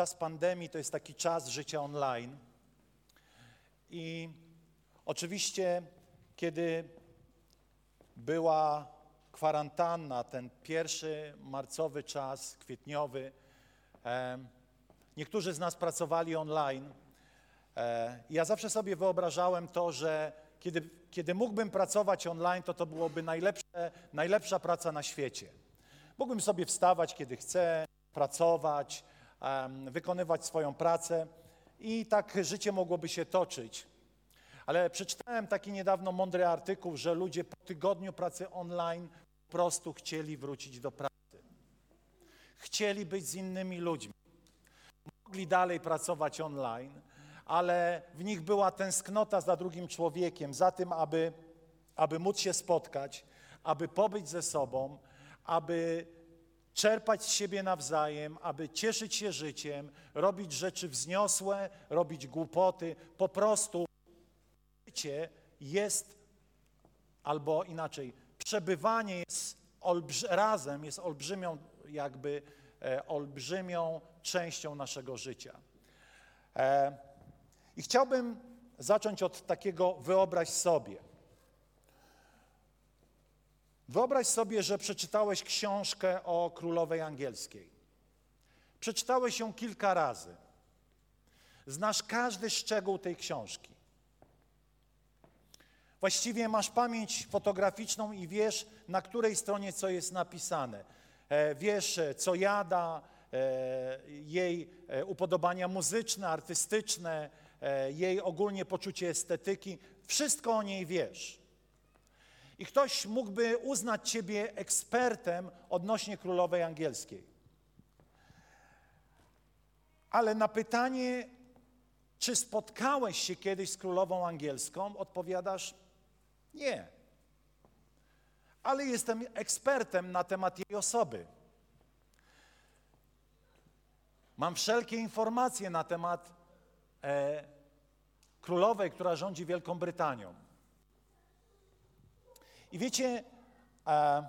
Czas pandemii to jest taki czas życia online. I oczywiście, kiedy była kwarantanna, ten pierwszy marcowy czas, kwietniowy, e, niektórzy z nas pracowali online. E, ja zawsze sobie wyobrażałem to, że kiedy, kiedy mógłbym pracować online, to to byłoby najlepsze, najlepsza praca na świecie. Mógłbym sobie wstawać, kiedy chcę, pracować, wykonywać swoją pracę i tak życie mogłoby się toczyć. Ale przeczytałem taki niedawno mądry artykuł, że ludzie po tygodniu pracy online po prostu chcieli wrócić do pracy. Chcieli być z innymi ludźmi. Mogli dalej pracować online, ale w nich była tęsknota za drugim człowiekiem, za tym, aby, aby móc się spotkać, aby pobyć ze sobą, aby czerpać z siebie nawzajem, aby cieszyć się życiem, robić rzeczy wzniosłe, robić głupoty. Po prostu życie jest, albo inaczej, przebywanie jest razem jest olbrzymią, jakby e, olbrzymią częścią naszego życia. E, I chciałbym zacząć od takiego wyobraź sobie. Wyobraź sobie, że przeczytałeś książkę o królowej angielskiej. Przeczytałeś ją kilka razy. Znasz każdy szczegół tej książki. Właściwie masz pamięć fotograficzną i wiesz, na której stronie co jest napisane. E, wiesz, e, co jada, e, jej upodobania muzyczne, artystyczne, jej ogólnie poczucie estetyki. Wszystko o niej wiesz i ktoś mógłby uznać ciebie ekspertem odnośnie królowej angielskiej. Ale na pytanie, czy spotkałeś się kiedyś z królową angielską, odpowiadasz nie. Ale jestem ekspertem na temat jej osoby. Mam wszelkie informacje na temat e, królowej, która rządzi Wielką Brytanią. I wiecie, e,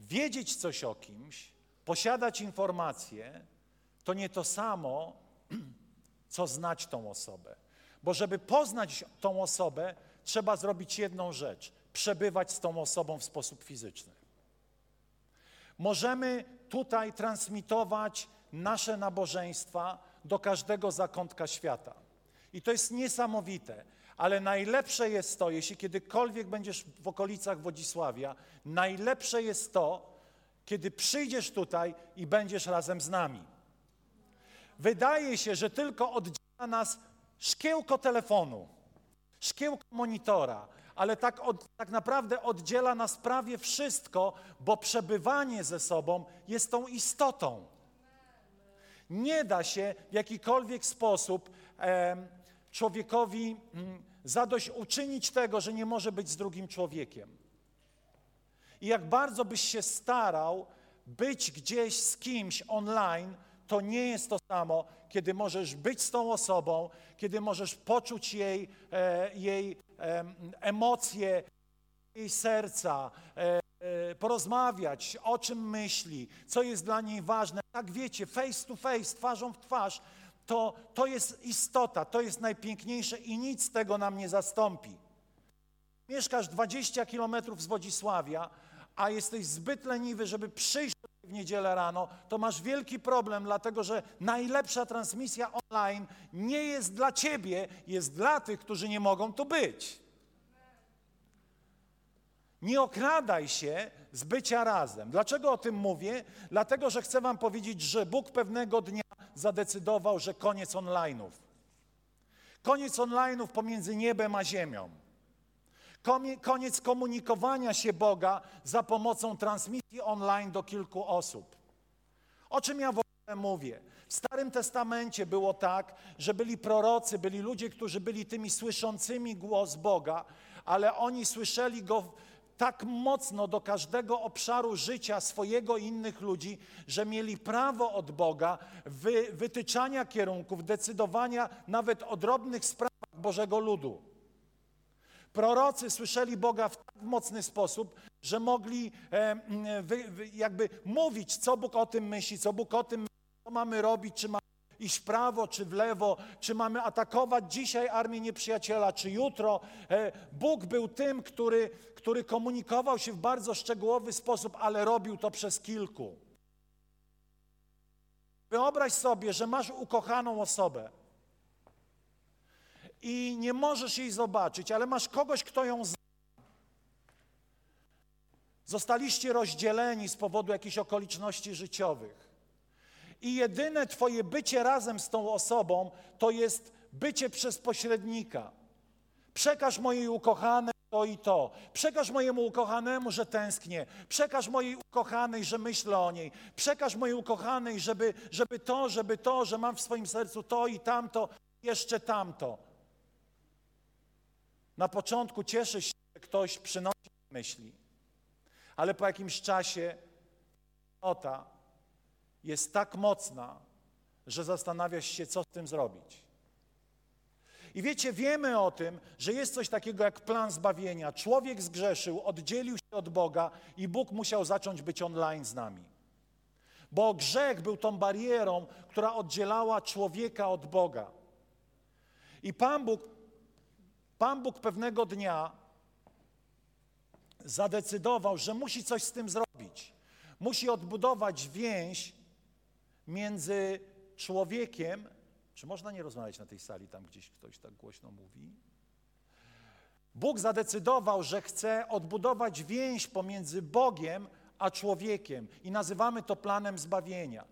wiedzieć coś o kimś, posiadać informacje, to nie to samo, co znać tą osobę. Bo żeby poznać tą osobę, trzeba zrobić jedną rzecz: przebywać z tą osobą w sposób fizyczny. Możemy tutaj transmitować nasze nabożeństwa do każdego zakątka świata. I to jest niesamowite. Ale najlepsze jest to, jeśli kiedykolwiek będziesz w okolicach Wodzisławia, najlepsze jest to, kiedy przyjdziesz tutaj i będziesz razem z nami. Wydaje się, że tylko oddziela nas szkiełko telefonu, szkiełko monitora, ale tak, od, tak naprawdę oddziela nas prawie wszystko, bo przebywanie ze sobą jest tą istotą. Nie da się w jakikolwiek sposób człowiekowi mm, zadośćuczynić tego, że nie może być z drugim człowiekiem. I jak bardzo byś się starał być gdzieś z kimś online, to nie jest to samo, kiedy możesz być z tą osobą, kiedy możesz poczuć jej, e, jej emocje, jej serca, e, e, porozmawiać, o czym myśli, co jest dla niej ważne. Tak wiecie, face to face, twarzą w twarz, to, to jest istota, to jest najpiękniejsze i nic tego nam nie zastąpi. Mieszkasz 20 kilometrów z Wodzisławia, a jesteś zbyt leniwy, żeby przyjść w niedzielę rano, to masz wielki problem, dlatego że najlepsza transmisja online nie jest dla ciebie, jest dla tych, którzy nie mogą tu być. Nie okradaj się z bycia razem. Dlaczego o tym mówię? Dlatego, że chcę Wam powiedzieć, że Bóg pewnego dnia zadecydował, że koniec online'ów. Koniec online'ów pomiędzy niebem a ziemią. Koniec komunikowania się Boga za pomocą transmisji online do kilku osób. O czym ja w ogóle mówię? W Starym Testamencie było tak, że byli prorocy, byli ludzie, którzy byli tymi słyszącymi głos Boga, ale oni słyszeli go tak mocno do każdego obszaru życia swojego i innych ludzi, że mieli prawo od Boga wy, wytyczania kierunków, decydowania nawet o drobnych sprawach Bożego ludu. Prorocy słyszeli Boga w tak mocny sposób, że mogli e, wy, jakby mówić, co Bóg o tym myśli, co Bóg o tym myśli, co mamy robić, czy mamy iść w prawo, czy w lewo, czy mamy atakować dzisiaj armię nieprzyjaciela, czy jutro. E, Bóg był tym, który, który komunikował się w bardzo szczegółowy sposób, ale robił to przez kilku. Wyobraź sobie, że masz ukochaną osobę i nie możesz jej zobaczyć, ale masz kogoś, kto ją zna. Zostaliście rozdzieleni z powodu jakichś okoliczności życiowych. I jedyne Twoje bycie razem z tą osobą to jest bycie przez pośrednika. Przekaż mojej ukochanej to i to. Przekaż mojemu ukochanemu, że tęsknię. Przekaż mojej ukochanej, że myślę o niej. Przekaż mojej ukochanej, żeby, żeby to, żeby to, że mam w swoim sercu to i tamto, jeszcze tamto. Na początku cieszy się, że ktoś przynosi myśli, ale po jakimś czasie ota jest tak mocna, że zastanawiasz się, co z tym zrobić. I wiecie, wiemy o tym, że jest coś takiego jak plan zbawienia. Człowiek zgrzeszył, oddzielił się od Boga i Bóg musiał zacząć być online z nami. Bo grzech był tą barierą, która oddzielała człowieka od Boga. I Pan Bóg, Pan Bóg pewnego dnia zadecydował, że musi coś z tym zrobić. Musi odbudować więź między człowiekiem. Czy można nie rozmawiać na tej sali, tam gdzieś ktoś tak głośno mówi? Bóg zadecydował, że chce odbudować więź pomiędzy Bogiem a człowiekiem i nazywamy to planem zbawienia.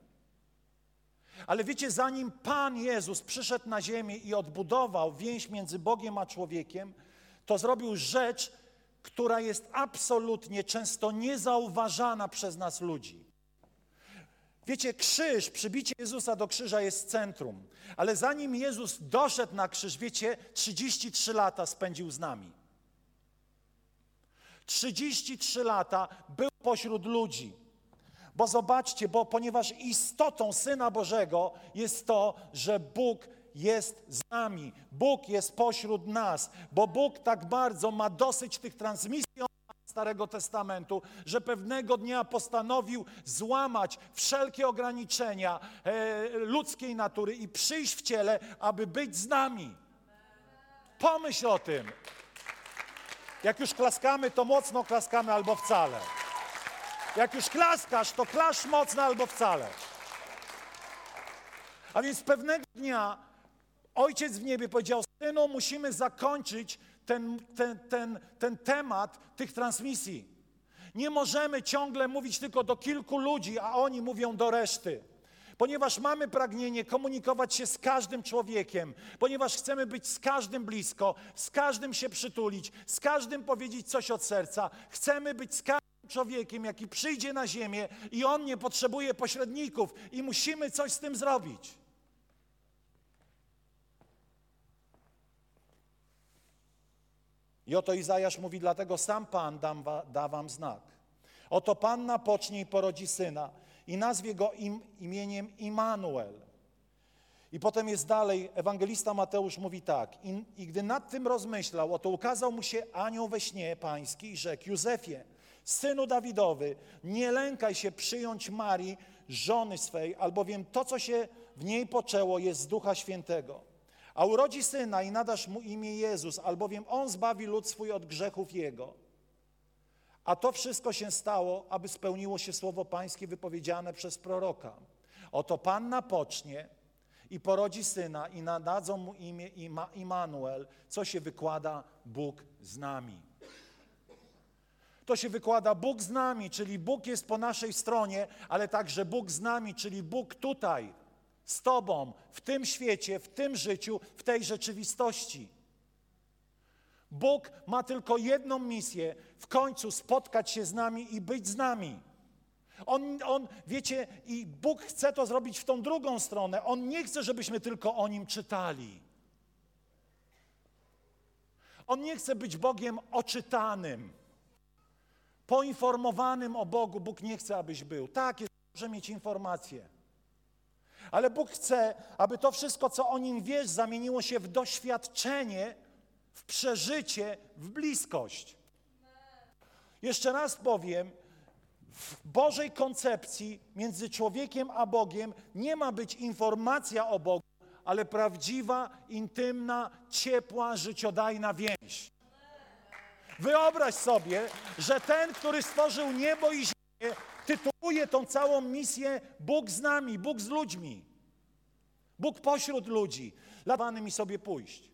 Ale wiecie, zanim Pan Jezus przyszedł na ziemię i odbudował więź między Bogiem a człowiekiem, to zrobił rzecz, która jest absolutnie często niezauważana przez nas ludzi. Wiecie, krzyż, przybicie Jezusa do krzyża jest centrum, ale zanim Jezus doszedł na krzyż, wiecie, 33 lata spędził z nami. 33 lata był pośród ludzi. Bo zobaczcie, bo ponieważ istotą Syna Bożego jest to, że Bóg jest z nami, Bóg jest pośród nas, bo Bóg tak bardzo ma dosyć tych transmisji Starego Testamentu, że pewnego dnia postanowił złamać wszelkie ograniczenia e, ludzkiej natury i przyjść w ciele, aby być z nami. Pomyśl o tym. Jak już klaskamy, to mocno klaskamy albo wcale. Jak już klaskasz, to klasz mocno albo wcale. A więc pewnego dnia Ojciec w niebie powiedział, synu, musimy zakończyć ten, ten, ten, ten temat tych transmisji. Nie możemy ciągle mówić tylko do kilku ludzi, a oni mówią do reszty. Ponieważ mamy pragnienie komunikować się z każdym człowiekiem, ponieważ chcemy być z każdym blisko, z każdym się przytulić, z każdym powiedzieć coś od serca, chcemy być z każdym człowiekiem, jaki przyjdzie na ziemię i on nie potrzebuje pośredników i musimy coś z tym zrobić. I oto Izajasz mówi, dlatego sam Pan dam, da wam znak. Oto Panna pocznie i porodzi syna i nazwie go im, imieniem Immanuel. I potem jest dalej, ewangelista Mateusz mówi tak, i, i gdy nad tym rozmyślał, oto ukazał mu się anioł we śnie pański i rzekł, Józefie, synu Dawidowy, nie lękaj się przyjąć Marii, żony swej, albowiem to, co się w niej poczęło, jest z Ducha Świętego. A urodzi syna i nadasz mu imię Jezus, albowiem on zbawi lud swój od grzechów jego. A to wszystko się stało, aby spełniło się słowo pańskie wypowiedziane przez proroka. Oto Panna pocznie i porodzi syna i nadadzą mu imię Immanuel, co się wykłada Bóg z nami. To się wykłada Bóg z nami, czyli Bóg jest po naszej stronie, ale także Bóg z nami, czyli Bóg tutaj z Tobą w tym świecie, w tym życiu, w tej rzeczywistości. Bóg ma tylko jedną misję: w końcu spotkać się z nami i być z nami. On, on, wiecie, i Bóg chce to zrobić w tą drugą stronę. On nie chce, żebyśmy tylko o Nim czytali. On nie chce być Bogiem oczytanym, poinformowanym o Bogu. Bóg nie chce, abyś był. Tak, jest dobrze mieć informacje. Ale Bóg chce, aby to wszystko, co o Nim wiesz, zamieniło się w doświadczenie, w przeżycie, w bliskość. Jeszcze raz powiem, w Bożej koncepcji między człowiekiem a Bogiem nie ma być informacja o Bogu, ale prawdziwa, intymna, ciepła, życiodajna więź. Wyobraź sobie, że ten, który stworzył niebo i ziemię, tytułuje tą całą misję Bóg z nami, Bóg z ludźmi. Bóg pośród ludzi, lawany mi sobie pójść.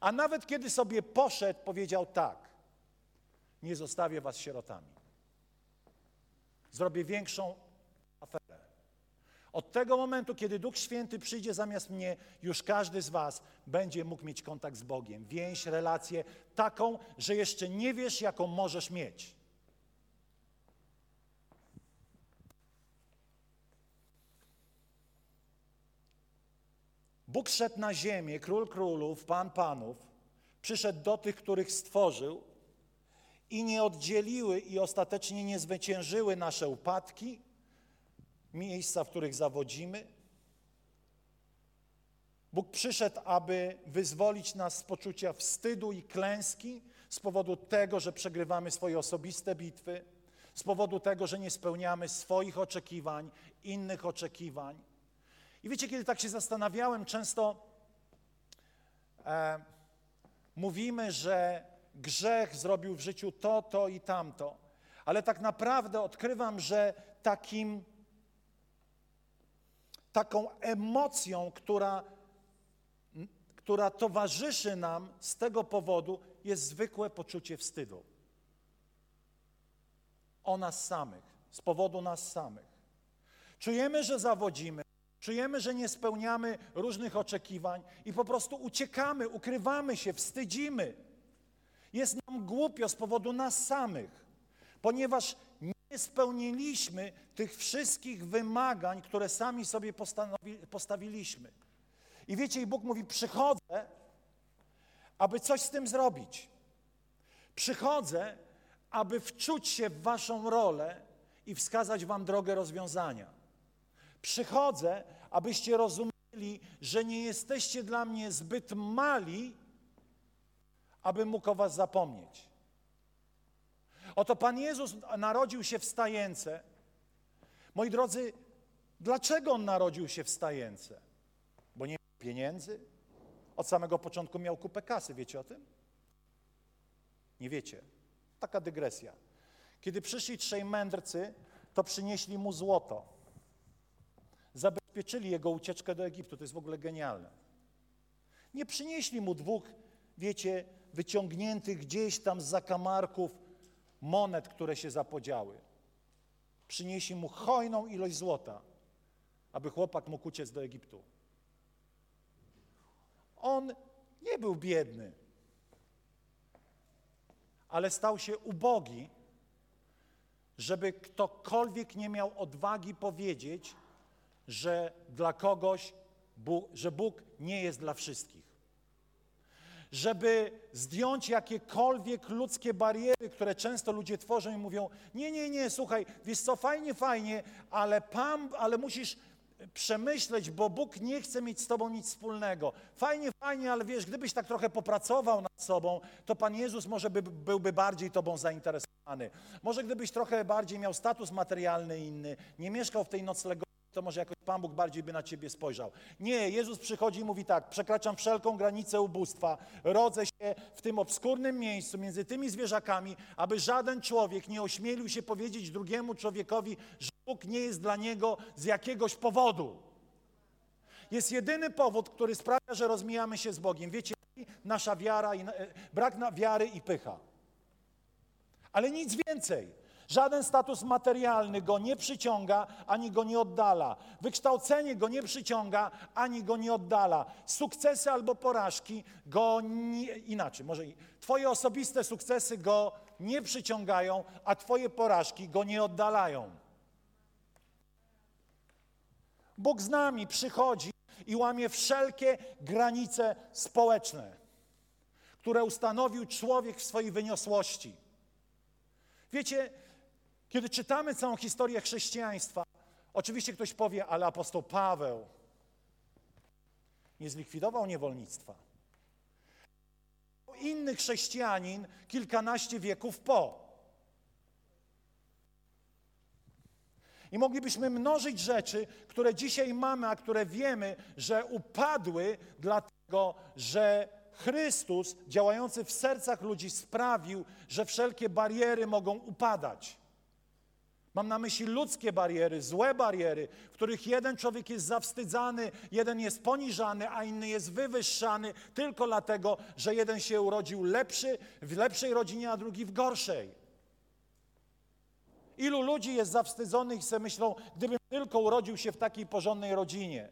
A nawet kiedy sobie poszedł, powiedział tak: Nie zostawię was sierotami. Zrobię większą aferę. Od tego momentu, kiedy Duch Święty przyjdzie zamiast mnie, już każdy z Was będzie mógł mieć kontakt z Bogiem, więź, relację taką, że jeszcze nie wiesz, jaką możesz mieć. Bóg szedł na ziemię, król królów, pan panów, przyszedł do tych, których stworzył i nie oddzieliły i ostatecznie nie zwyciężyły nasze upadki, miejsca, w których zawodzimy. Bóg przyszedł, aby wyzwolić nas z poczucia wstydu i klęski z powodu tego, że przegrywamy swoje osobiste bitwy, z powodu tego, że nie spełniamy swoich oczekiwań, innych oczekiwań. I wiecie, kiedy tak się zastanawiałem, często e, mówimy, że grzech zrobił w życiu to, to i tamto, ale tak naprawdę odkrywam, że takim, taką emocją, która, która towarzyszy nam z tego powodu, jest zwykłe poczucie wstydu. O nas samych, z powodu nas samych. Czujemy, że zawodzimy, Czujemy, że nie spełniamy różnych oczekiwań i po prostu uciekamy, ukrywamy się, wstydzimy. Jest nam głupio z powodu nas samych, ponieważ nie spełniliśmy tych wszystkich wymagań, które sami sobie postawiliśmy. I wiecie, i Bóg mówi: Przychodzę, aby coś z tym zrobić. Przychodzę, aby wczuć się w Waszą rolę i wskazać Wam drogę rozwiązania. Przychodzę, abyście rozumieli, że nie jesteście dla mnie zbyt mali, aby mógł o was zapomnieć. Oto Pan Jezus narodził się w stajence. Moi drodzy, dlaczego On narodził się w stajence? Bo nie miał pieniędzy? Od samego początku miał kupę kasy, wiecie o tym? Nie wiecie. Taka dygresja. Kiedy przyszli trzej mędrcy, to przynieśli mu złoto zabezpieczyli jego ucieczkę do Egiptu. To jest w ogóle genialne. Nie przynieśli mu dwóch, wiecie, wyciągniętych gdzieś tam z zakamarków monet, które się zapodziały. Przynieśli mu hojną ilość złota, aby chłopak mógł uciec do Egiptu. On nie był biedny, ale stał się ubogi, żeby ktokolwiek nie miał odwagi powiedzieć, że dla kogoś, że Bóg nie jest dla wszystkich. Żeby zdjąć jakiekolwiek ludzkie bariery, które często ludzie tworzą i mówią: Nie, nie, nie, słuchaj, wiesz co, fajnie, fajnie, ale, Pan, ale musisz przemyśleć, bo Bóg nie chce mieć z Tobą nic wspólnego. Fajnie, fajnie, ale wiesz, gdybyś tak trochę popracował nad sobą, to Pan Jezus może by, byłby bardziej Tobą zainteresowany. Może gdybyś trochę bardziej miał status materialny inny, nie mieszkał w tej noclegowni, to może jakoś Pan Bóg bardziej by na ciebie spojrzał. Nie, Jezus przychodzi i mówi tak, przekraczam wszelką granicę ubóstwa, rodzę się w tym obskurnym miejscu między tymi zwierzakami, aby żaden człowiek nie ośmielił się powiedzieć drugiemu człowiekowi, że Bóg nie jest dla niego z jakiegoś powodu. Jest jedyny powód, który sprawia, że rozmijamy się z Bogiem. Wiecie, nasza wiara, i, e, brak wiary i pycha. Ale nic więcej. Żaden status materialny go nie przyciąga, ani go nie oddala. Wykształcenie go nie przyciąga, ani go nie oddala. Sukcesy albo porażki go nie, inaczej, może twoje osobiste sukcesy go nie przyciągają, a Twoje porażki go nie oddalają. Bóg z nami przychodzi i łamie wszelkie granice społeczne, które ustanowił człowiek w swojej wyniosłości. Wiecie, kiedy czytamy całą historię chrześcijaństwa, oczywiście ktoś powie, ale apostoł Paweł nie zlikwidował niewolnictwa. Inny chrześcijanin kilkanaście wieków po. I moglibyśmy mnożyć rzeczy, które dzisiaj mamy, a które wiemy, że upadły, dlatego że Chrystus działający w sercach ludzi sprawił, że wszelkie bariery mogą upadać. Mam na myśli ludzkie bariery, złe bariery, w których jeden człowiek jest zawstydzany, jeden jest poniżany, a inny jest wywyższany tylko dlatego, że jeden się urodził lepszy w lepszej rodzinie, a drugi w gorszej. Ilu ludzi jest zawstydzonych i sobie myślą, gdybym tylko urodził się w takiej porządnej rodzinie.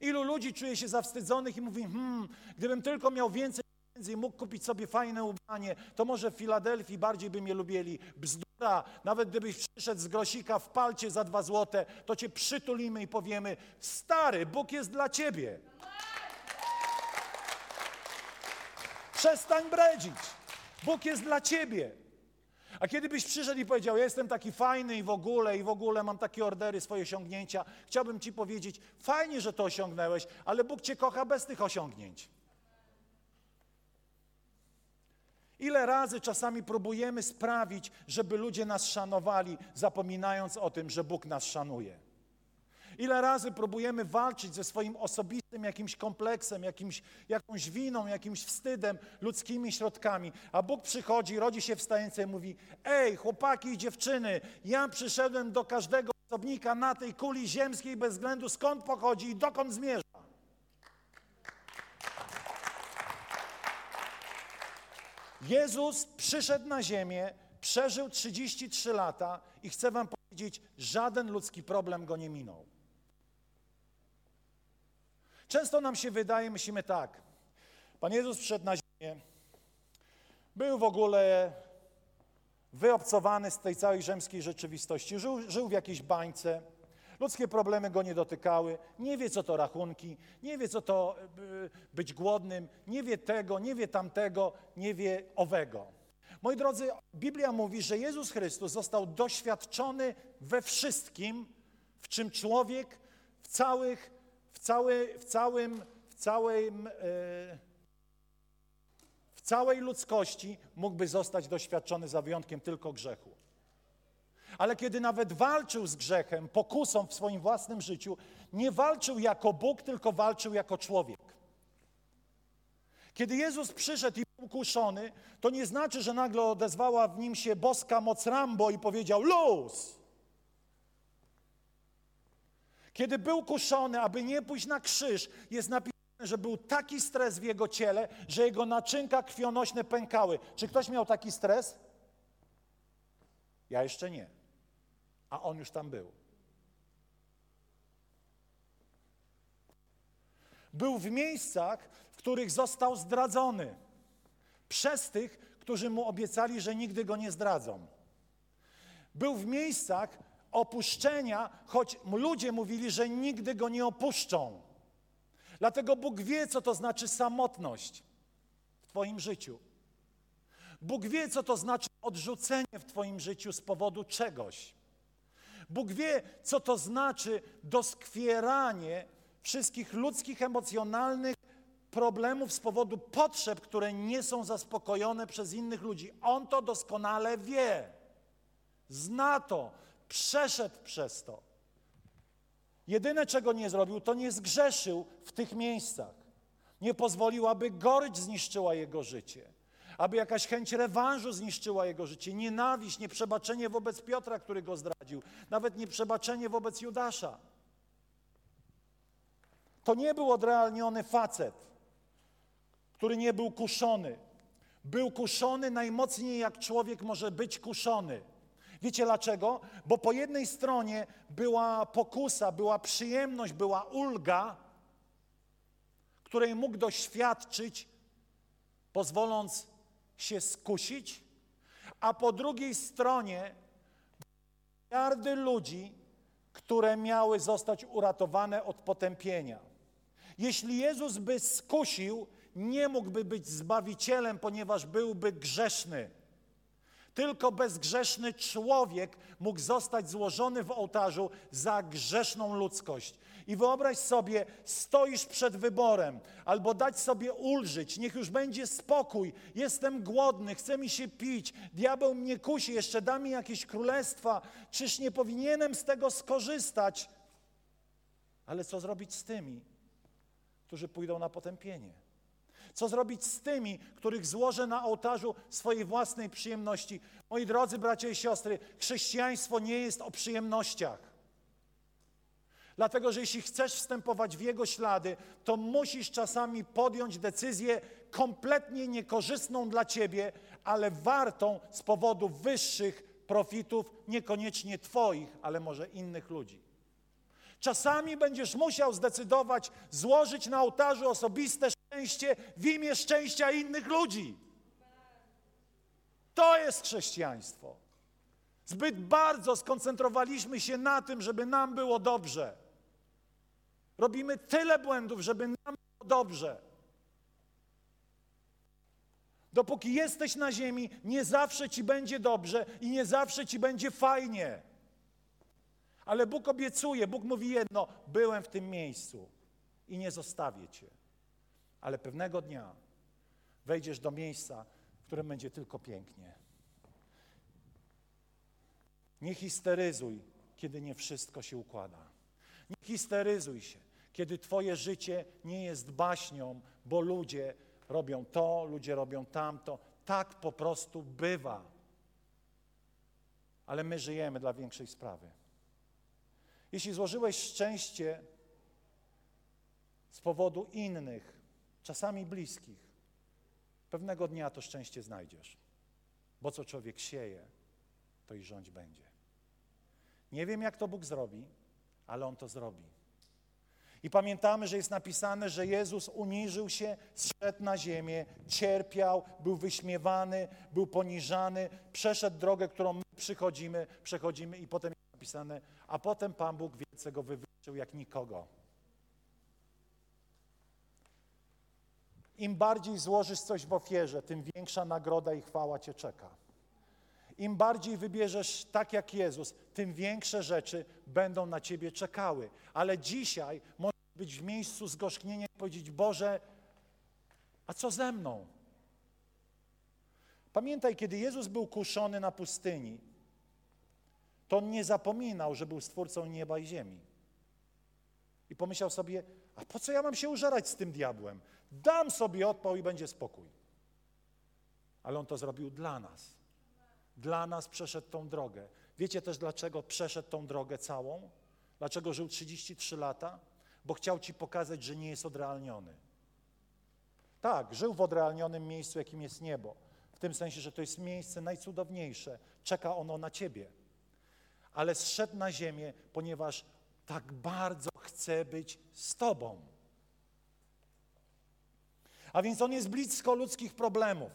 Ilu ludzi czuje się zawstydzonych i mówi, hmm, gdybym tylko miał więcej pieniędzy i mógł kupić sobie fajne ubranie, to może w Filadelfii bardziej by mnie lubili. Bzdura, nawet gdybyś przyszedł z grosika w palcie za dwa złote, to cię przytulimy i powiemy, stary, Bóg jest dla ciebie. Przestań bredzić. Bóg jest dla ciebie. A kiedy byś przyszedł i powiedział, ja jestem taki fajny i w ogóle, i w ogóle mam takie ordery, swoje osiągnięcia, chciałbym ci powiedzieć, fajnie, że to osiągnąłeś, ale Bóg cię kocha bez tych osiągnięć. Ile razy czasami próbujemy sprawić, żeby ludzie nas szanowali, zapominając o tym, że Bóg nas szanuje. Ile razy próbujemy walczyć ze swoim osobistym jakimś kompleksem, jakimś, jakąś winą, jakimś wstydem, ludzkimi środkami, a Bóg przychodzi, rodzi się wstający i mówi: Ej, chłopaki i dziewczyny, ja przyszedłem do każdego osobnika na tej kuli ziemskiej bez względu skąd pochodzi i dokąd zmierza. Jezus przyszedł na ziemię, przeżył 33 lata i chcę wam powiedzieć, żaden ludzki problem go nie minął. Często nam się wydaje, myślimy tak, Pan Jezus przyszedł na ziemię, był w ogóle wyobcowany z tej całej rzymskiej rzeczywistości, żył, żył w jakiejś bańce, ludzkie problemy go nie dotykały, nie wie co to rachunki, nie wie co to y, być głodnym, nie wie tego, nie wie tamtego, nie wie owego. Moi drodzy, Biblia mówi, że Jezus Chrystus został doświadczony we wszystkim, w czym człowiek w całych cały, w całym, w całym, e, w całej ludzkości mógłby zostać doświadczony za wyjątkiem tylko grzechu. Ale kiedy nawet walczył z grzechem, pokusą w swoim własnym życiu, nie walczył jako Bóg, tylko walczył jako człowiek. Kiedy Jezus przyszedł i był kuszony, to nie znaczy, że nagle odezwała w nim się boska moc Rambo i powiedział luz. Kiedy był kuszony, aby nie pójść na krzyż, jest napisane, że był taki stres w jego ciele, że jego naczynka krwionośne pękały. Czy ktoś miał taki stres? Ja jeszcze nie. A on już tam był. Był w miejscach, w których został zdradzony przez tych, którzy mu obiecali, że nigdy go nie zdradzą. Był w miejscach, opuszczenia, choć ludzie mówili, że nigdy go nie opuszczą. Dlatego Bóg wie, co to znaczy samotność w Twoim życiu. Bóg wie, co to znaczy odrzucenie w Twoim życiu z powodu czegoś. Bóg wie, co to znaczy doskwieranie wszystkich ludzkich, emocjonalnych problemów z powodu potrzeb, które nie są zaspokojone przez innych ludzi. On to doskonale wie. Zna to, przeszedł przez to. Jedyne, czego nie zrobił, to nie zgrzeszył w tych miejscach. Nie pozwolił, aby gorycz zniszczyła jego życie, aby jakaś chęć rewanżu zniszczyła jego życie, nienawiść, nieprzebaczenie wobec Piotra, który go zdradził, nawet nieprzebaczenie wobec Judasza. To nie był odrealniony facet, który nie był kuszony. Był kuszony najmocniej, jak człowiek może być kuszony. Wiecie dlaczego? Bo po jednej stronie była pokusa, była przyjemność, była ulga, której mógł doświadczyć, pozwoląc się skusić, a po drugiej stronie miliardy ludzi, które miały zostać uratowane od potępienia. Jeśli Jezus by skusił, nie mógłby być zbawicielem, ponieważ byłby grzeszny. Tylko bezgrzeszny człowiek mógł zostać złożony w ołtarzu za grzeszną ludzkość. I wyobraź sobie, stoisz przed wyborem, albo dać sobie ulżyć, niech już będzie spokój, jestem głodny, chce mi się pić, diabeł mnie kusi, jeszcze da mi jakieś królestwa, czyż nie powinienem z tego skorzystać? Ale co zrobić z tymi, którzy pójdą na potępienie? Co zrobić z tymi, których złożę na ołtarzu swojej własnej przyjemności? Moi drodzy bracia i siostry, chrześcijaństwo nie jest o przyjemnościach. Dlatego, że jeśli chcesz wstępować w Jego ślady, to musisz czasami podjąć decyzję kompletnie niekorzystną dla Ciebie, ale wartą z powodu wyższych profitów, niekoniecznie Twoich, ale może innych ludzi. Czasami będziesz musiał zdecydować, złożyć na ołtarzu osobiste szczęście w imię szczęścia innych ludzi. To jest chrześcijaństwo. Zbyt bardzo skoncentrowaliśmy się na tym, żeby nam było dobrze. Robimy tyle błędów, żeby nam było dobrze. Dopóki jesteś na ziemi, nie zawsze ci będzie dobrze i nie zawsze ci będzie fajnie. Ale Bóg obiecuje, Bóg mówi jedno: byłem w tym miejscu i nie zostawię cię. Ale pewnego dnia wejdziesz do miejsca, w którym będzie tylko pięknie. Nie histeryzuj, kiedy nie wszystko się układa. Nie histeryzuj się, kiedy Twoje życie nie jest baśnią, bo ludzie robią to, ludzie robią tamto. Tak po prostu bywa. Ale my żyjemy dla większej sprawy. Jeśli złożyłeś szczęście z powodu innych, czasami bliskich, pewnego dnia to szczęście znajdziesz. Bo co człowiek sieje, to i rządź będzie. Nie wiem, jak to Bóg zrobi, ale On to zrobi. I pamiętamy, że jest napisane, że Jezus uniżył się, zszedł na ziemię, cierpiał, był wyśmiewany, był poniżany, przeszedł drogę, którą my przychodzimy, przechodzimy i potem jest napisane, a potem Pan Bóg wielce go wywyższył jak nikogo. Im bardziej złożysz coś w ofierze, tym większa nagroda i chwała Cię czeka. Im bardziej wybierzesz tak jak Jezus, tym większe rzeczy będą na Ciebie czekały. Ale dzisiaj możesz być w miejscu zgorzknienia i powiedzieć, Boże, a co ze mną? Pamiętaj, kiedy Jezus był kuszony na pustyni, to on nie zapominał, że był stwórcą nieba i ziemi. I pomyślał sobie, a po co ja mam się użerać z tym diabłem? Dam sobie odpał i będzie spokój. Ale on to zrobił dla nas. Dla nas przeszedł tą drogę. Wiecie też, dlaczego przeszedł tą drogę całą? Dlaczego żył 33 lata? Bo chciał ci pokazać, że nie jest odrealniony. Tak, żył w odrealnionym miejscu, jakim jest niebo. W tym sensie, że to jest miejsce najcudowniejsze. Czeka ono na ciebie. Ale zszedł na ziemię, ponieważ tak bardzo chce być z tobą. A więc on jest blisko ludzkich problemów.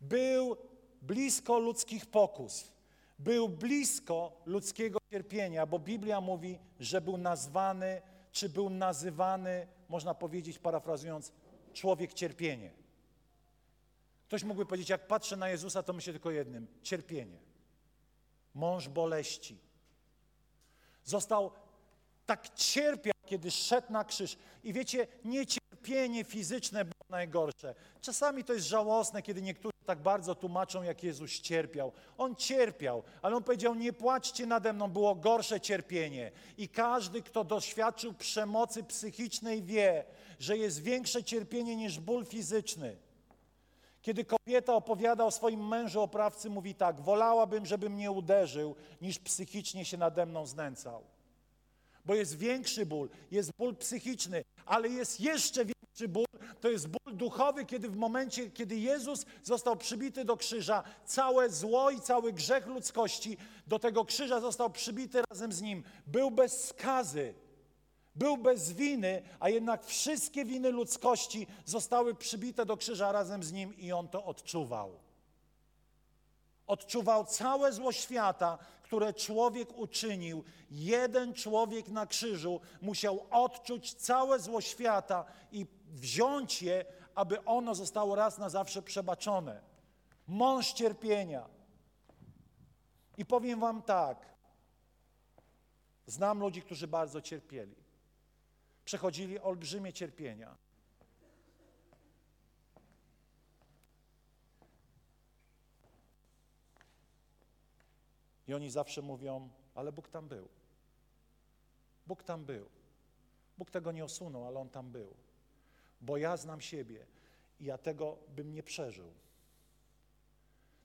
Był blisko ludzkich pokus. Był blisko ludzkiego cierpienia, bo Biblia mówi, że był nazwany, czy był nazywany, można powiedzieć, parafrazując, człowiek cierpienie. Ktoś mógłby powiedzieć, jak patrzę na Jezusa, to myślę tylko jednym: cierpienie. Mąż boleści. Został tak cierpiał, kiedy szedł na krzyż. I wiecie, nie cierpienie fizyczne było najgorsze. Czasami to jest żałosne, kiedy niektórzy tak bardzo tłumaczą, jak Jezus cierpiał. On cierpiał, ale on powiedział: Nie płaczcie nade mną, było gorsze cierpienie. I każdy, kto doświadczył przemocy psychicznej, wie, że jest większe cierpienie niż ból fizyczny. Kiedy kobieta opowiada o swoim mężu oprawcy, mówi tak: Wolałabym, żeby mnie uderzył, niż psychicznie się nade mną znęcał. Bo jest większy ból, jest ból psychiczny, ale jest jeszcze większy ból, to jest ból duchowy, kiedy w momencie, kiedy Jezus został przybity do krzyża, całe zło i cały grzech ludzkości do tego krzyża został przybity razem z nim. Był bez skazy, był bez winy, a jednak wszystkie winy ludzkości zostały przybite do krzyża razem z nim i on to odczuwał. Odczuwał całe zło świata, które człowiek uczynił. Jeden człowiek na krzyżu musiał odczuć całe zło świata i wziąć je, aby ono zostało raz na zawsze przebaczone. Mąż cierpienia. I powiem Wam tak. Znam ludzi, którzy bardzo cierpieli. Przechodzili olbrzymie cierpienia. I oni zawsze mówią, ale Bóg tam był. Bóg tam był. Bóg tego nie osunął, ale On tam był. Bo ja znam siebie i ja tego bym nie przeżył.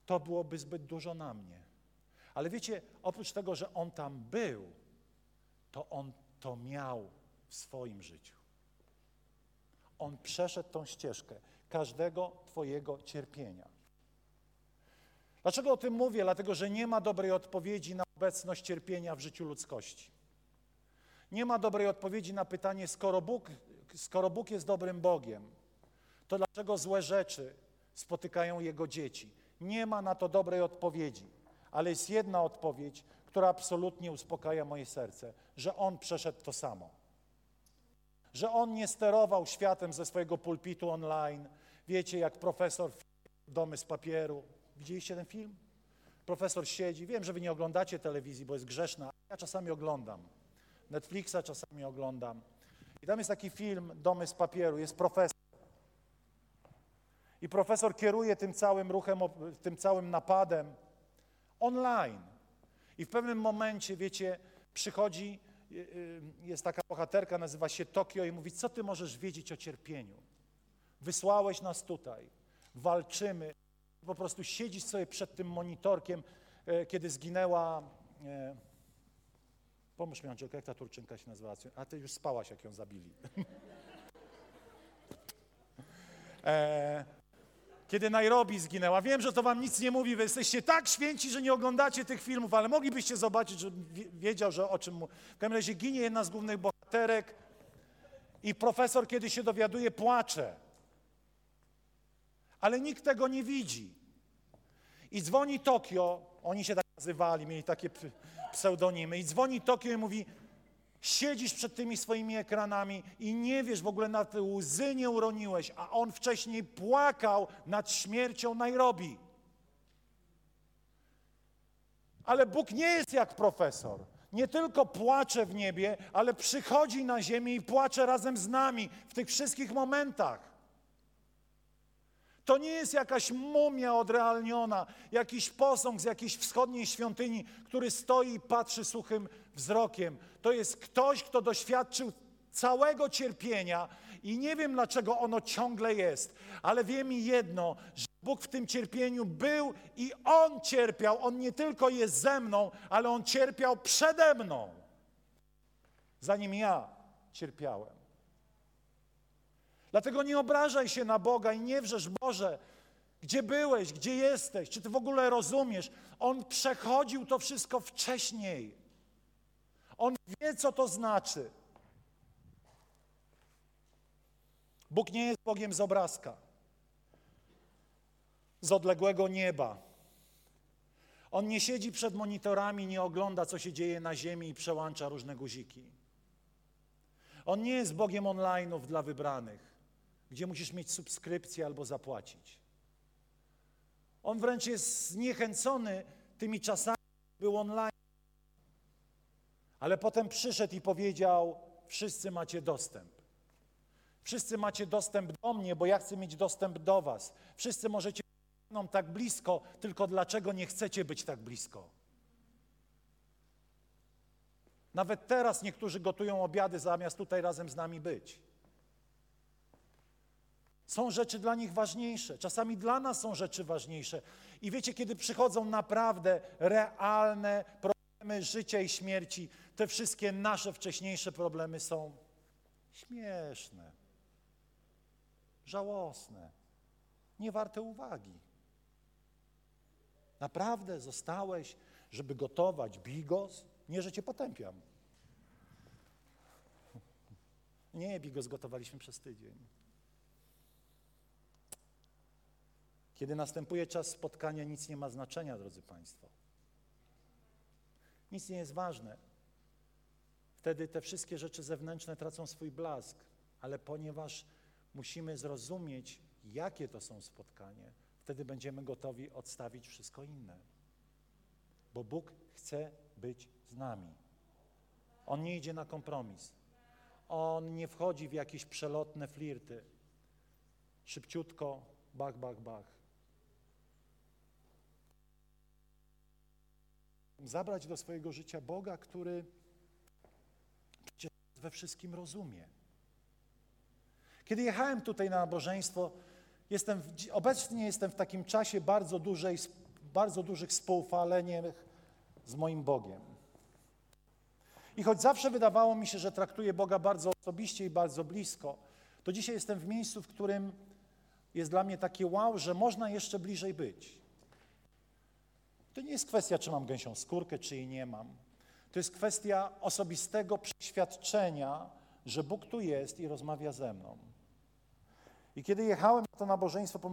To byłoby zbyt dużo na mnie. Ale wiecie, oprócz tego, że On tam był, to On to miał w swoim życiu. On przeszedł tą ścieżkę każdego Twojego cierpienia. Dlaczego o tym mówię? Dlatego, że nie ma dobrej odpowiedzi na obecność cierpienia w życiu ludzkości. Nie ma dobrej odpowiedzi na pytanie, skoro Bóg, skoro Bóg jest dobrym Bogiem, to dlaczego złe rzeczy spotykają Jego dzieci? Nie ma na to dobrej odpowiedzi, ale jest jedna odpowiedź, która absolutnie uspokaja moje serce, że On przeszedł to samo. Że On nie sterował światem ze swojego pulpitu online, wiecie, jak profesor domy z papieru, Widzieliście ten film? Profesor siedzi. Wiem, że wy nie oglądacie telewizji, bo jest grzeszna. Ja czasami oglądam. Netflixa czasami oglądam. I tam jest taki film, Domy z papieru. Jest profesor. I profesor kieruje tym całym ruchem, tym całym napadem online. I w pewnym momencie, wiecie, przychodzi, jest taka bohaterka, nazywa się Tokio i mówi, co ty możesz wiedzieć o cierpieniu? Wysłałeś nas tutaj, walczymy, po prostu siedzisz sobie przed tym monitorkiem, e, kiedy zginęła. E, pomóż mi, Angelka, jak ta Turczynka się nazywała? A ty już spałaś, jak ją zabili. e, kiedy Nairobi zginęła. Wiem, że to wam nic nie mówi, wy jesteście tak święci, że nie oglądacie tych filmów, ale moglibyście zobaczyć, że wiedział, że o czym mu... W każdym razie ginie jedna z głównych bohaterek i profesor, kiedy się dowiaduje, płacze ale nikt tego nie widzi. I dzwoni Tokio, oni się tak nazywali, mieli takie pseudonimy, i dzwoni Tokio i mówi, siedzisz przed tymi swoimi ekranami i nie wiesz, w ogóle na te łzy nie uroniłeś, a on wcześniej płakał nad śmiercią Nairobi. Ale Bóg nie jest jak profesor. Nie tylko płacze w niebie, ale przychodzi na ziemię i płacze razem z nami w tych wszystkich momentach. To nie jest jakaś mumia odrealniona, jakiś posąg z jakiejś wschodniej świątyni, który stoi i patrzy suchym wzrokiem. To jest ktoś, kto doświadczył całego cierpienia i nie wiem dlaczego ono ciągle jest, ale wiem jedno, że Bóg w tym cierpieniu był i On cierpiał. On nie tylko jest ze mną, ale On cierpiał przede mną, zanim ja cierpiałem. Dlatego nie obrażaj się na Boga i nie wrzesz, Boże, gdzie byłeś, gdzie jesteś, czy ty w ogóle rozumiesz? On przechodził to wszystko wcześniej. On wie, co to znaczy. Bóg nie jest Bogiem z obrazka, z odległego nieba. On nie siedzi przed monitorami, nie ogląda, co się dzieje na ziemi i przełącza różne guziki. On nie jest Bogiem online'ów dla wybranych gdzie musisz mieć subskrypcję albo zapłacić. On wręcz jest zniechęcony tymi czasami, był online. Ale potem przyszedł i powiedział: Wszyscy macie dostęp. Wszyscy macie dostęp do mnie, bo ja chcę mieć dostęp do Was. Wszyscy możecie być mną tak blisko, tylko dlaczego nie chcecie być tak blisko? Nawet teraz niektórzy gotują obiady zamiast tutaj razem z nami być. Są rzeczy dla nich ważniejsze. Czasami dla nas są rzeczy ważniejsze. I wiecie, kiedy przychodzą naprawdę realne problemy życia i śmierci, te wszystkie nasze wcześniejsze problemy są śmieszne, żałosne, niewarte uwagi. Naprawdę zostałeś, żeby gotować bigos? Nie, że cię potępiam. Nie, bigos gotowaliśmy przez tydzień. Kiedy następuje czas spotkania, nic nie ma znaczenia, drodzy Państwo. Nic nie jest ważne. Wtedy te wszystkie rzeczy zewnętrzne tracą swój blask, ale ponieważ musimy zrozumieć, jakie to są spotkanie, wtedy będziemy gotowi odstawić wszystko inne. Bo Bóg chce być z nami. On nie idzie na kompromis. On nie wchodzi w jakieś przelotne flirty. Szybciutko, bach, bach, bach. Zabrać do swojego życia Boga, który we wszystkim rozumie. Kiedy jechałem tutaj na nabożeństwo, jestem w, obecnie jestem w takim czasie bardzo, dużej, bardzo dużych spoufaleniach z moim Bogiem. I choć zawsze wydawało mi się, że traktuję Boga bardzo osobiście i bardzo blisko, to dzisiaj jestem w miejscu, w którym jest dla mnie takie wow, że można jeszcze bliżej być. To nie jest kwestia, czy mam gęsią skórkę, czy jej nie mam. To jest kwestia osobistego przeświadczenia, że Bóg tu jest i rozmawia ze mną. I kiedy jechałem na to nabożeństwo,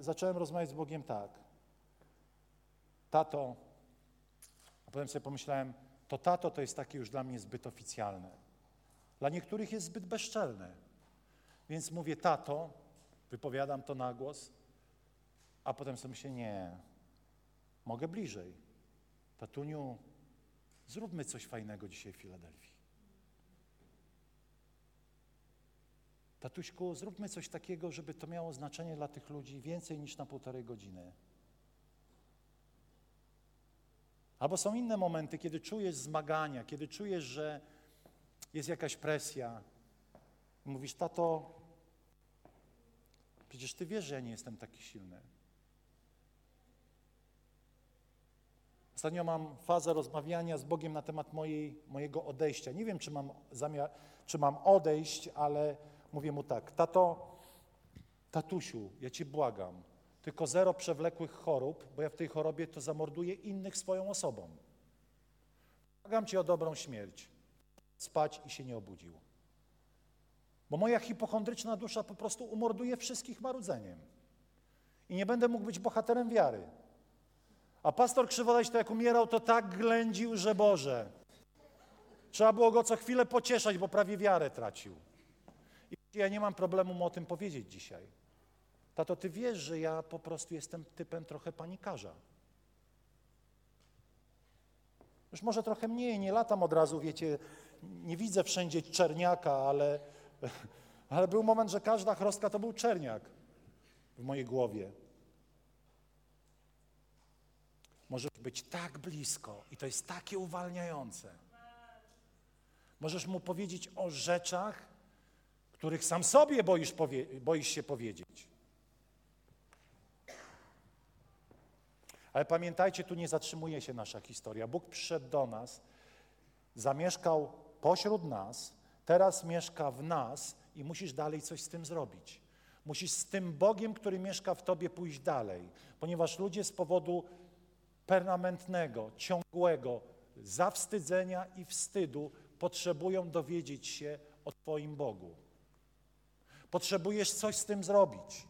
zacząłem rozmawiać z Bogiem tak. Tato, a potem sobie pomyślałem, to tato to jest takie już dla mnie zbyt oficjalne. Dla niektórych jest zbyt bezczelne. Więc mówię, tato, wypowiadam to na głos, a potem sobie myślę, nie, mogę bliżej. Tatuniu, zróbmy coś fajnego dzisiaj w Filadelfii. Tatuśku, zróbmy coś takiego, żeby to miało znaczenie dla tych ludzi więcej niż na półtorej godziny. Albo są inne momenty, kiedy czujesz zmagania, kiedy czujesz, że jest jakaś presja. Mówisz, tato, przecież ty wiesz, że ja nie jestem taki silny. Ostatnio mam fazę rozmawiania z Bogiem na temat mojej, mojego odejścia. Nie wiem, czy mam zamiar, czy mam odejść, ale mówię mu tak, tato, tatusiu, ja cię błagam, tylko zero przewlekłych chorób, bo ja w tej chorobie to zamorduję innych swoją osobą. Błagam cię o dobrą śmierć. Spać i się nie obudził. Bo moja hipochondryczna dusza po prostu umorduje wszystkich marudzeniem. I nie będę mógł być bohaterem wiary. A pastor Krzywodaś to jak umierał, to tak ględził, że Boże. Trzeba było go co chwilę pocieszać, bo prawie wiarę tracił. I ja nie mam problemu mu o tym powiedzieć dzisiaj. Tato, ty wiesz, że ja po prostu jestem typem trochę panikarza. Już może trochę mniej, nie latam od razu, wiecie, nie widzę wszędzie czerniaka, ale, ale był moment, że każda chrostka to był czerniak w mojej głowie. Możesz być tak blisko i to jest takie uwalniające. Możesz mu powiedzieć o rzeczach, których sam sobie boisz, boisz się powiedzieć. Ale pamiętajcie, tu nie zatrzymuje się nasza historia. Bóg przyszedł do nas, zamieszkał pośród nas, teraz mieszka w nas i musisz dalej coś z tym zrobić. Musisz z tym Bogiem, który mieszka w tobie, pójść dalej, ponieważ ludzie z powodu permanentnego, ciągłego zawstydzenia i wstydu potrzebują dowiedzieć się o Twoim Bogu. Potrzebujesz coś z tym zrobić.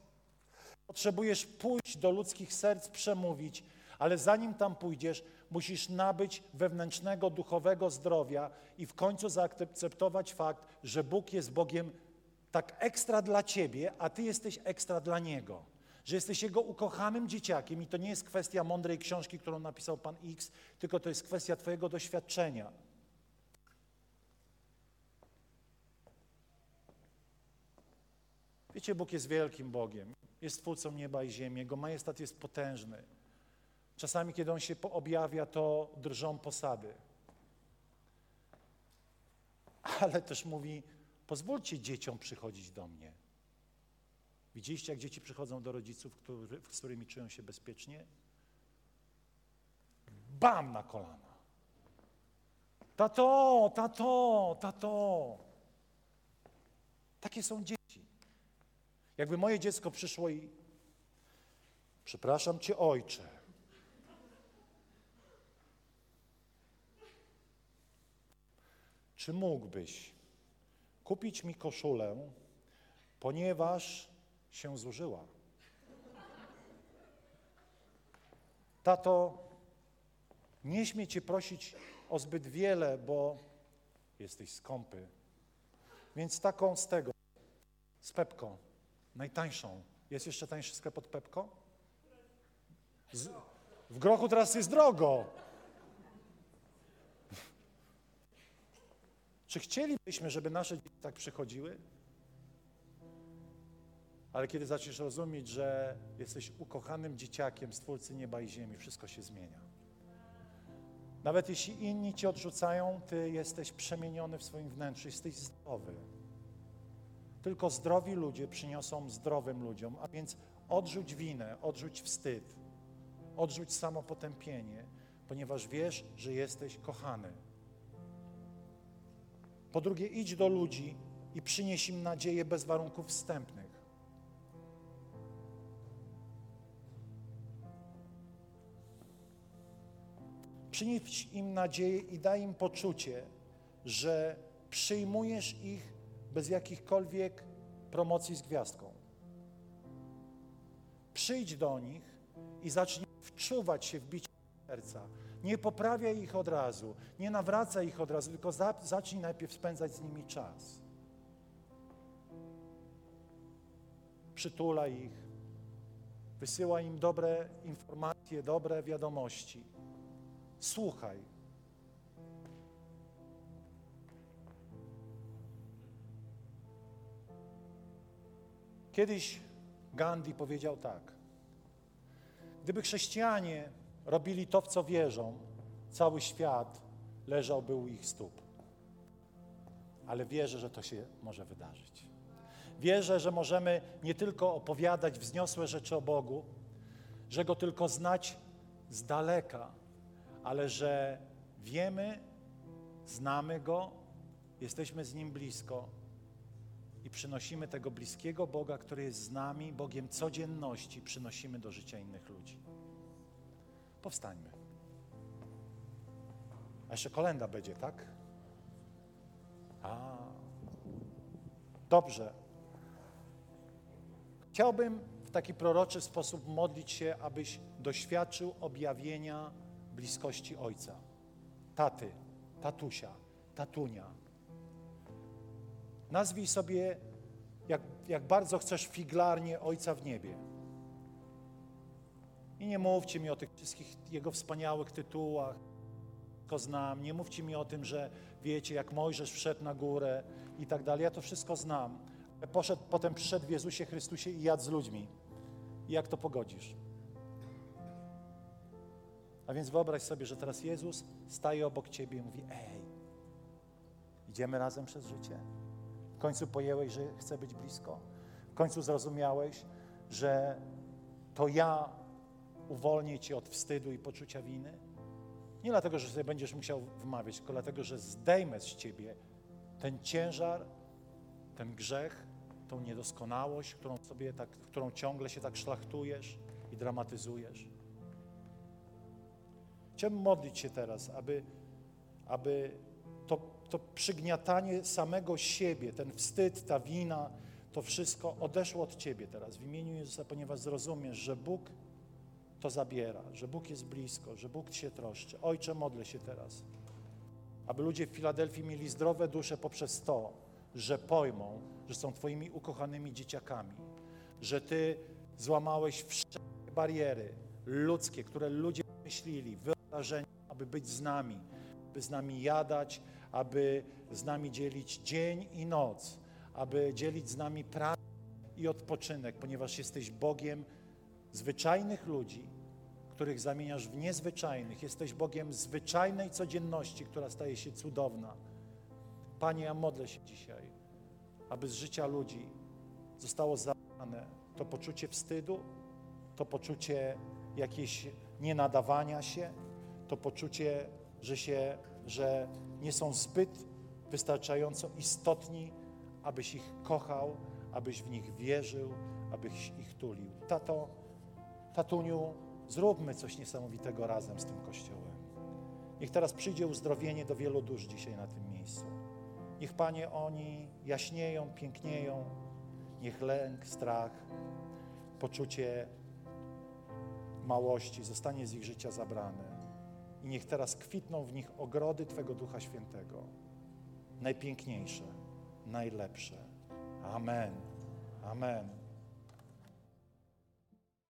Potrzebujesz pójść do ludzkich serc, przemówić, ale zanim tam pójdziesz, musisz nabyć wewnętrznego, duchowego zdrowia i w końcu zaakceptować fakt, że Bóg jest Bogiem tak ekstra dla ciebie, a ty jesteś ekstra dla Niego. Że jesteś Jego ukochanym dzieciakiem i to nie jest kwestia mądrej książki, którą napisał Pan X, tylko to jest kwestia Twojego doświadczenia. Wiecie, Bóg jest wielkim Bogiem. Jest twórcą nieba i ziemi. Jego majestat jest potężny. Czasami, kiedy On się objawia, to drżą posady. Ale też mówi, pozwólcie dzieciom przychodzić do mnie. Widzieliście, jak dzieci przychodzą do rodziców, który, z którymi czują się bezpiecznie? Bam na kolana. Tato, tato, tato. Takie są dzieci. Jakby moje dziecko przyszło i przepraszam cię, ojcze. Czy mógłbyś kupić mi koszulę, ponieważ się zużyła? Tato, nie śmie Cię prosić o zbyt wiele, bo jesteś skąpy. Więc taką z tego, z Pepko, najtańszą. Jest jeszcze tańszy sklep od Pepko? Z, w Grochu teraz jest drogo. Czy chcielibyśmy, żeby nasze dzieci tak przychodziły? Ale kiedy zaczniesz rozumieć, że jesteś ukochanym dzieciakiem Stwórcy nieba i ziemi, wszystko się zmienia. Nawet jeśli inni cię odrzucają, ty jesteś przemieniony w swoim wnętrzu, jesteś zdrowy. Tylko zdrowi ludzie przyniosą zdrowym ludziom, a więc odrzuć winę, odrzuć wstyd, odrzuć samopotępienie, ponieważ wiesz, że jesteś kochany. Po drugie, idź do ludzi i przynieś im nadzieję bez warunków wstępnych. Przynieś im nadzieję i daj im poczucie, że przyjmujesz ich bez jakichkolwiek promocji z gwiazdką. Przyjdź do nich i zacznij wczuwać się w bicie serca. Nie poprawiaj ich od razu, nie nawracaj ich od razu, tylko za, zacznij najpierw spędzać z nimi czas. Przytulaj ich, wysyłaj im dobre informacje, dobre wiadomości. Słuchaj. Kiedyś Gandhi powiedział tak: Gdyby chrześcijanie robili to, w co wierzą, cały świat leżałby u ich stóp. Ale wierzę, że to się może wydarzyć. Wierzę, że możemy nie tylko opowiadać wzniosłe rzeczy o Bogu, że Go tylko znać z daleka, ale że wiemy, znamy Go, jesteśmy z Nim blisko i przynosimy tego bliskiego Boga, który jest z nami, Bogiem codzienności, przynosimy do życia innych ludzi. Powstańmy. A jeszcze kolenda będzie, tak? A. Dobrze. Chciałbym w taki proroczy sposób modlić się, abyś doświadczył objawienia bliskości Ojca, taty, tatusia, tatunia. Nazwij sobie, jak, jak bardzo chcesz figlarnie Ojca w niebie. I nie mówcie mi o tych wszystkich Jego wspaniałych tytułach, to znam. Nie mówcie mi o tym, że wiecie, jak Mojżesz wszedł na górę i tak dalej. Ja to wszystko znam. Poszedł, potem przyszedł w Jezusie Chrystusie i jadł z ludźmi. I jak to pogodzisz? A więc wyobraź sobie, że teraz Jezus staje obok ciebie i mówi: Ej, idziemy razem przez życie. W końcu pojęłeś, że chcę być blisko. W końcu zrozumiałeś, że to ja uwolnię cię od wstydu i poczucia winy. Nie dlatego, że sobie będziesz musiał wmawiać, tylko dlatego, że zdejmę z ciebie ten ciężar, ten grzech, tą niedoskonałość, którą sobie tak, którą ciągle się tak szlachtujesz i dramatyzujesz. Chciałbym modlić się teraz, aby, aby to, to przygniatanie samego siebie, ten wstyd, ta wina, to wszystko odeszło od Ciebie teraz w imieniu Jezusa, ponieważ zrozumiesz, że Bóg to zabiera, że Bóg jest blisko, że Bóg się troszczy. Ojcze, modlę się teraz, aby ludzie w Filadelfii mieli zdrowe dusze poprzez to, że pojmą, że są Twoimi ukochanymi dzieciakami, że Ty złamałeś wszystkie bariery ludzkie, które ludzie myśleli, wyobrażenia, aby być z nami, by z nami jadać, aby z nami dzielić dzień i noc, aby dzielić z nami pracę i odpoczynek, ponieważ jesteś Bogiem zwyczajnych ludzi, których zamieniasz w niezwyczajnych. Jesteś Bogiem zwyczajnej codzienności, która staje się cudowna. Panie, ja modlę się dzisiaj, aby z życia ludzi zostało zabrane to poczucie wstydu, to poczucie jakieś nienadawania się, to poczucie, że, się, że nie są zbyt wystarczająco istotni, abyś ich kochał, abyś w nich wierzył, abyś ich tulił. Tato, tatuniu, zróbmy coś niesamowitego razem z tym Kościołem. Niech teraz przyjdzie uzdrowienie do wielu dusz dzisiaj na tym miejscu. Niech, Panie, oni jaśnieją, pięknieją. Niech lęk, strach, poczucie małości zostanie z ich życia zabrany. I niech teraz kwitną w nich ogrody Twego Ducha Świętego. Najpiękniejsze, najlepsze. Amen. Amen.